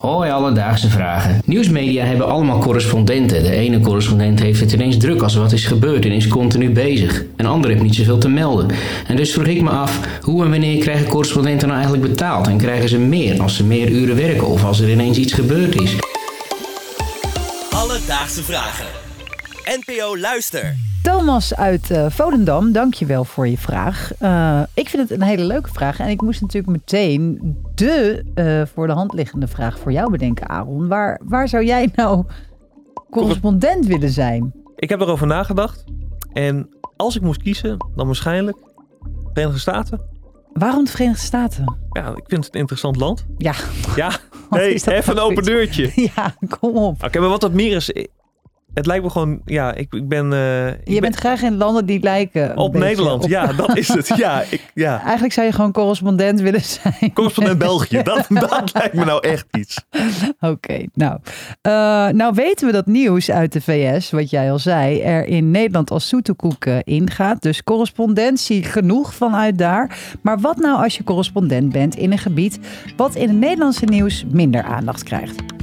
Hoi alledaagse vragen. Nieuwsmedia hebben allemaal correspondenten. De ene correspondent heeft het ineens druk als er wat is gebeurd en is continu bezig. Een ander heeft niet zoveel te melden. En dus vroeg ik me af, hoe en wanneer krijgen correspondenten nou eigenlijk betaald? En krijgen ze meer als ze meer uren werken of als er ineens iets gebeurd is? Alledaagse vragen. NPO Luister. Thomas uit uh, Volendam, dankjewel voor je vraag. Uh, ik vind het een hele leuke vraag. En ik moest natuurlijk meteen de uh, voor de hand liggende vraag voor jou bedenken, Aaron. Waar, waar zou jij nou correspondent willen zijn? Ik heb erover nagedacht. En als ik moest kiezen, dan waarschijnlijk Verenigde Staten. Waarom de Verenigde Staten? Ja, ik vind het een interessant land. Ja. Ja, nee, even een open deurtje. Ja, kom op. Oké, okay, maar wat dat meer is, het lijkt me gewoon, ja, ik, ik ben... Uh, ik je bent graag in landen die lijken... Op Nederland, op... ja, dat is het. Ja, ik, ja. Eigenlijk zou je gewoon correspondent willen zijn. Correspondent België, dat, dat lijkt me nou echt iets. Oké, okay, nou. Uh, nou weten we dat nieuws uit de VS, wat jij al zei, er in Nederland als zoete koek uh, ingaat. Dus correspondentie genoeg vanuit daar. Maar wat nou als je correspondent bent in een gebied wat in het Nederlandse nieuws minder aandacht krijgt?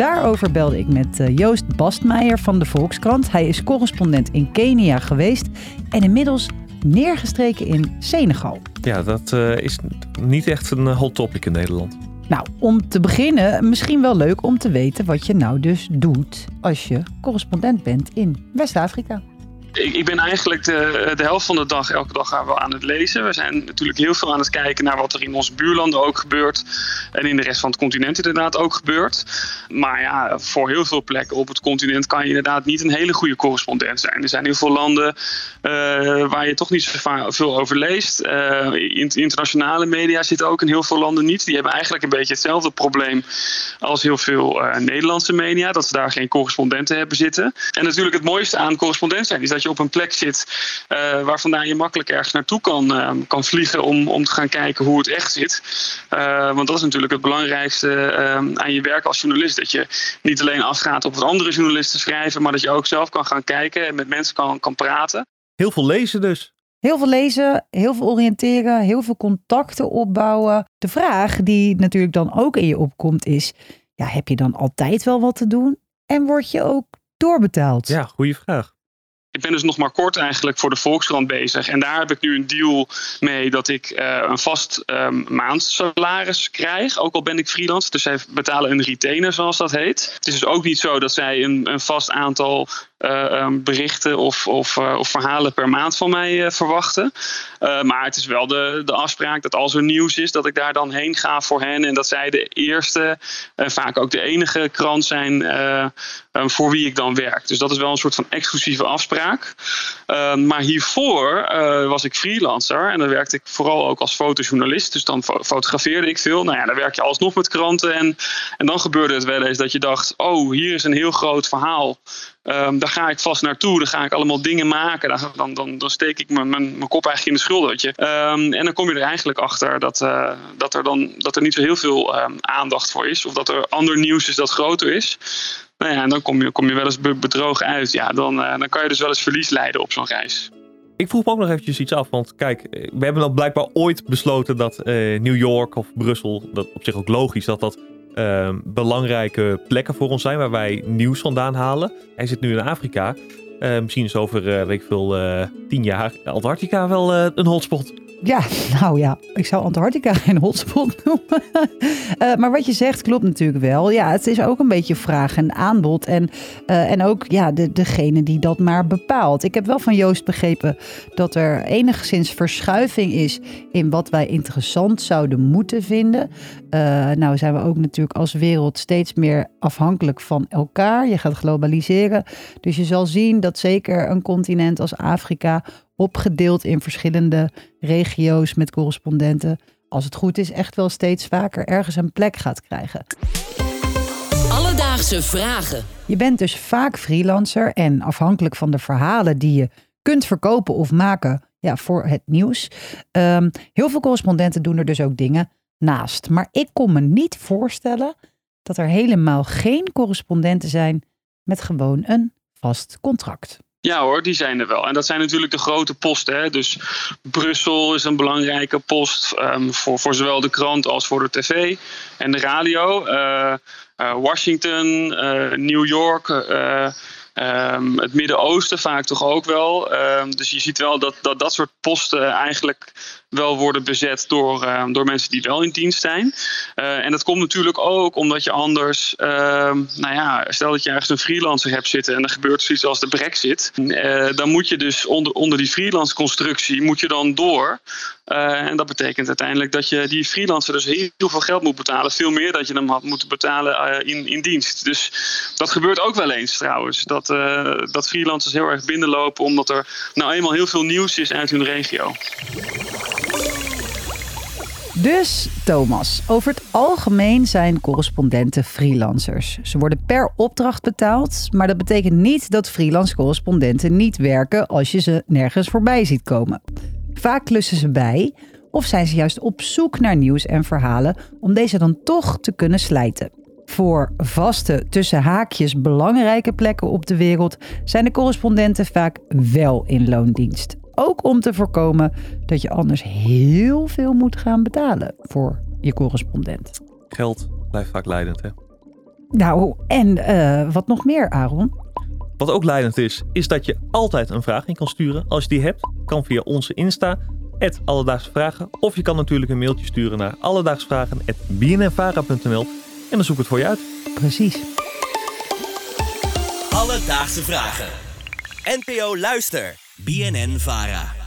Daarover belde ik met Joost Bastmeijer van de Volkskrant. Hij is correspondent in Kenia geweest en inmiddels neergestreken in Senegal. Ja, dat uh, is niet echt een hot topic in Nederland. Nou, om te beginnen, misschien wel leuk om te weten wat je nou dus doet als je correspondent bent in West-Afrika. Ik, ben eigenlijk de, de helft van de dag, elke dag gaan aan het lezen. We zijn natuurlijk heel veel aan het kijken naar wat er in onze buurlanden ook gebeurt. En in de rest van het continent inderdaad ook gebeurt. Maar ja, voor heel veel plekken op het continent kan je inderdaad niet een hele goede correspondent zijn. Er zijn heel veel landen uh, waar je toch niet zo veel over leest. Uh, internationale media zitten ook in heel veel landen niet. Die hebben eigenlijk een beetje hetzelfde probleem als heel veel uh, Nederlandse media. Dat ze daar geen correspondenten hebben zitten. En natuurlijk het mooiste aan correspondent zijn is dat je op een plek zit uh, waar vandaan je makkelijk ergens naartoe kan, uh, kan vliegen om, om te gaan kijken hoe het echt zit. Uh, want dat is natuurlijk het belangrijkste aan je werk als journalist. Dat je niet alleen afgaat op wat andere journalisten schrijven, maar dat je ook zelf kan gaan kijken en met mensen kan, kan praten. Heel veel lezen dus. Heel veel lezen, heel veel oriënteren, heel veel contacten opbouwen. De vraag die natuurlijk dan ook in je opkomt is: ja, heb je dan altijd wel wat te doen? En word je ook doorbetaald? Ja, goede vraag. Ik ben dus nog maar kort eigenlijk voor de Volkskrant bezig. En daar heb ik nu een deal mee dat ik uh, een vast um, maandsalaris krijg. Ook al ben ik freelance. Dus zij betalen een retainer, zoals dat heet. Het is dus ook niet zo dat zij een, een vast aantal uh, berichten of, of, uh, of, verhalen per maand van mij uh, verwachten. maar het is wel de, de afspraak dat als er nieuws is, dat ik daar dan heen ga voor hen. En dat zij de eerste en vaak ook de enige krant zijn voor wie ik dan werk. Dus dat is wel een soort van exclusieve afspraak. maar hiervoor was ik freelancer en dan werkte ik vooral ook als fotojournalist. Dus dan fotografeerde ik veel. Nou ja, dan werk je alsnog met kranten. En, en dan gebeurde het wel eens dat je dacht: oh, hier is een heel groot verhaal. Daar ga ik vast naartoe. Dan ga ik allemaal dingen maken. Dan, dan, dan steek ik mijn, mijn, mijn kop eigenlijk in de schuldertje. Um, en dan kom je er eigenlijk achter dat, uh, dat, er, dan, dat er niet zo heel veel um, aandacht voor is. Of dat er ander nieuws is dat groter is. Nou ja, en dan kom je, kom je wel eens bedrogen uit. Ja, dan, uh, dan kan je dus wel eens verlies leiden op zo'n reis. Ik vroeg me ook nog eventjes iets af. Want kijk, we hebben dan blijkbaar ooit besloten dat New York of Brussel, dat op zich ook logisch, dat dat uh, belangrijke plekken voor ons zijn waar wij nieuws vandaan halen. Hij zit nu in Afrika. Uh, misschien is over, uh, weet ik veel, tien jaar Antarctica wel een hotspot. Ja, nou ja, ik zou Antarctica geen hotspot noemen. uh, maar wat je zegt klopt natuurlijk wel. Ja, het is ook een beetje vraag en aanbod. En, uh, en ook ja, de, degene die dat maar bepaalt. Ik heb wel van Joost begrepen dat er enigszins verschuiving is in wat wij interessant zouden moeten vinden. Uh, nou zijn we ook natuurlijk als wereld steeds meer afhankelijk van elkaar. Je gaat globaliseren. Dus je zal zien dat zeker een continent als Afrika opgedeeld in verschillende regio's met correspondenten, als het goed is, echt wel steeds vaker ergens een plek gaat krijgen. Alledaagse vragen. Je bent dus vaak freelancer en afhankelijk van de verhalen die je kunt verkopen of maken ja, voor het nieuws. Um, heel veel correspondenten doen er dus ook dingen naast. Maar ik kon me niet voorstellen dat er helemaal geen correspondenten zijn met gewoon een vast contract. Ja hoor, die zijn er wel. En dat zijn natuurlijk de grote posten. Hè? Dus Brussel is een belangrijke post um, voor, voor zowel de krant als voor de tv en de radio. Uh, uh, Washington, uh, New York, um, het Midden-Oosten vaak toch ook wel. Um, dus je ziet wel dat, dat dat soort posten eigenlijk wel worden bezet door, uh, door mensen die wel in dienst zijn. Uh, en dat komt natuurlijk ook omdat je anders, uh, nou ja, stel dat je ergens een freelancer hebt zitten en er gebeurt zoiets als de brexit. Eh, dan moet je dus onder, onder die freelance constructie moet je dan door. Uh, en dat betekent uiteindelijk dat je die freelancer dus heel veel geld moet betalen. Veel meer dat je hem had moeten betalen in, in dienst. Dus dat gebeurt ook wel eens trouwens. Dat, dat freelancers heel erg binnenlopen omdat er nou eenmaal heel veel nieuws is uit hun regio. Dus Thomas, over het algemeen zijn correspondenten freelancers. Ze worden per opdracht betaald, maar dat betekent niet dat freelance correspondenten niet werken als je ze nergens voorbij ziet komen. Vaak klussen ze bij of zijn ze juist op zoek naar nieuws en verhalen om deze dan toch te kunnen slijten. Voor vaste, tussen haakjes belangrijke plekken op de wereld zijn de correspondenten vaak wel in loondienst. Ook om te voorkomen dat je anders heel veel moet gaan betalen voor je correspondent. Geld blijft vaak leidend, hè? Nou, en uh, wat nog meer, Aaron? Wat ook leidend is, is dat je altijd een vraag in kan sturen. Als je die hebt, kan via onze Insta, Alledaagse Vragen. Of je kan natuurlijk een mailtje sturen naar alledaagsvragen.bnnvara.nl en dan zoek ik het voor je uit. Precies. Alledaagse Vragen. NPO Luister. BNN Fahrer.